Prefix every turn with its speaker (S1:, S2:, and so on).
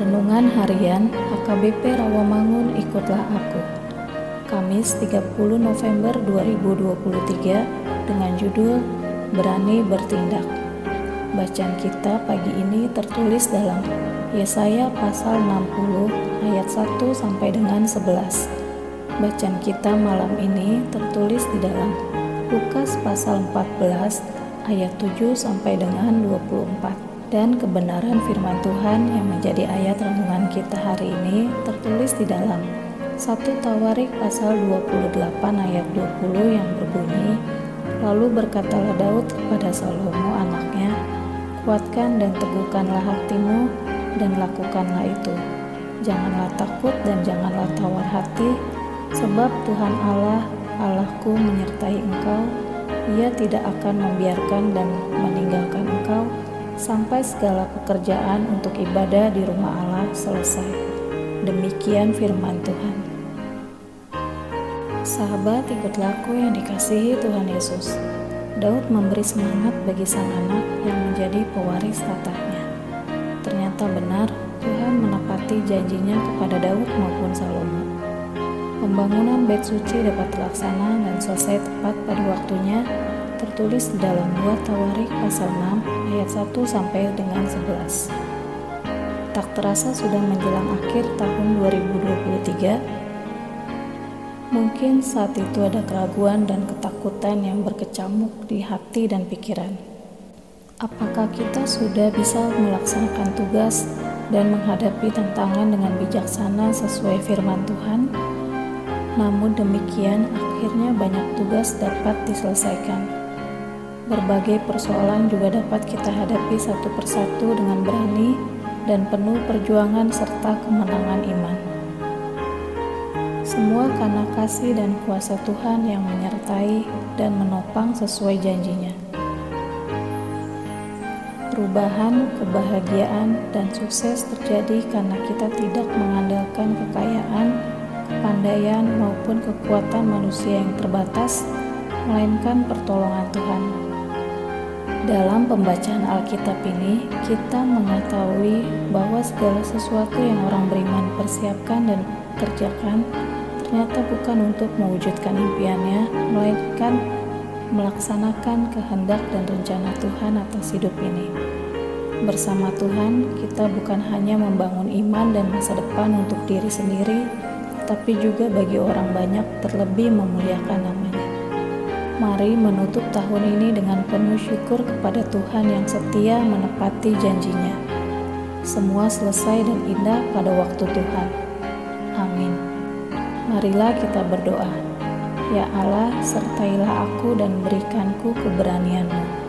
S1: Renungan Harian HKBP Rawamangun Ikutlah Aku. Kamis 30 November 2023 dengan judul Berani Bertindak. Bacaan kita pagi ini tertulis dalam Yesaya pasal 60 ayat 1 sampai dengan 11 Bacaan kita malam ini tertulis di dalam Lukas pasal 14 ayat 7 sampai dengan 24 dan kebenaran firman Tuhan yang menjadi ayat renungan kita hari ini tertulis di dalam 1 Tawarik pasal 28 ayat 20 yang berbunyi Lalu berkatalah Daud kepada Salomo anaknya Kuatkan dan teguhkanlah hatimu dan lakukanlah itu. Janganlah takut dan janganlah tawar hati Sebab Tuhan Allah Allahku menyertai engkau. Ia tidak akan membiarkan dan meninggalkan engkau sampai segala pekerjaan untuk ibadah di rumah Allah selesai. Demikian firman Tuhan. Sahabat ikutlah aku yang dikasihi Tuhan Yesus. Daud memberi semangat bagi sang anak yang menjadi pewaris tatahnya. Ternyata benar Tuhan menepati janjinya kepada Daud maupun Salomo. Pembangunan bait suci dapat terlaksana dan selesai tepat pada waktunya tertulis dalam 2 Tawarik pasal 6 ayat 1 sampai dengan 11. Tak terasa sudah menjelang akhir tahun 2023. Mungkin saat itu ada keraguan dan ketakutan yang berkecamuk di hati dan pikiran. Apakah kita sudah bisa melaksanakan tugas dan menghadapi tantangan dengan bijaksana sesuai firman Tuhan? Namun demikian, akhirnya banyak tugas dapat diselesaikan. Berbagai persoalan juga dapat kita hadapi satu persatu dengan berani dan penuh perjuangan serta kemenangan iman. Semua karena kasih dan kuasa Tuhan yang menyertai dan menopang sesuai janjinya. Perubahan, kebahagiaan, dan sukses terjadi karena kita tidak mengandalkan kekayaan, kepandaian, maupun kekuatan manusia yang terbatas, melainkan pertolongan Tuhan. Dalam pembacaan Alkitab ini, kita mengetahui bahwa segala sesuatu yang orang beriman persiapkan dan kerjakan ternyata bukan untuk mewujudkan impiannya, melainkan melaksanakan kehendak dan rencana Tuhan atas hidup ini. Bersama Tuhan, kita bukan hanya membangun iman dan masa depan untuk diri sendiri, tapi juga bagi orang banyak terlebih memuliakan namanya. Mari menutup tahun ini dengan penuh syukur kepada Tuhan yang setia menepati janjinya. Semua selesai dan indah pada waktu Tuhan. Amin. Marilah kita berdoa. Ya Allah, sertailah aku dan berikanku keberanianmu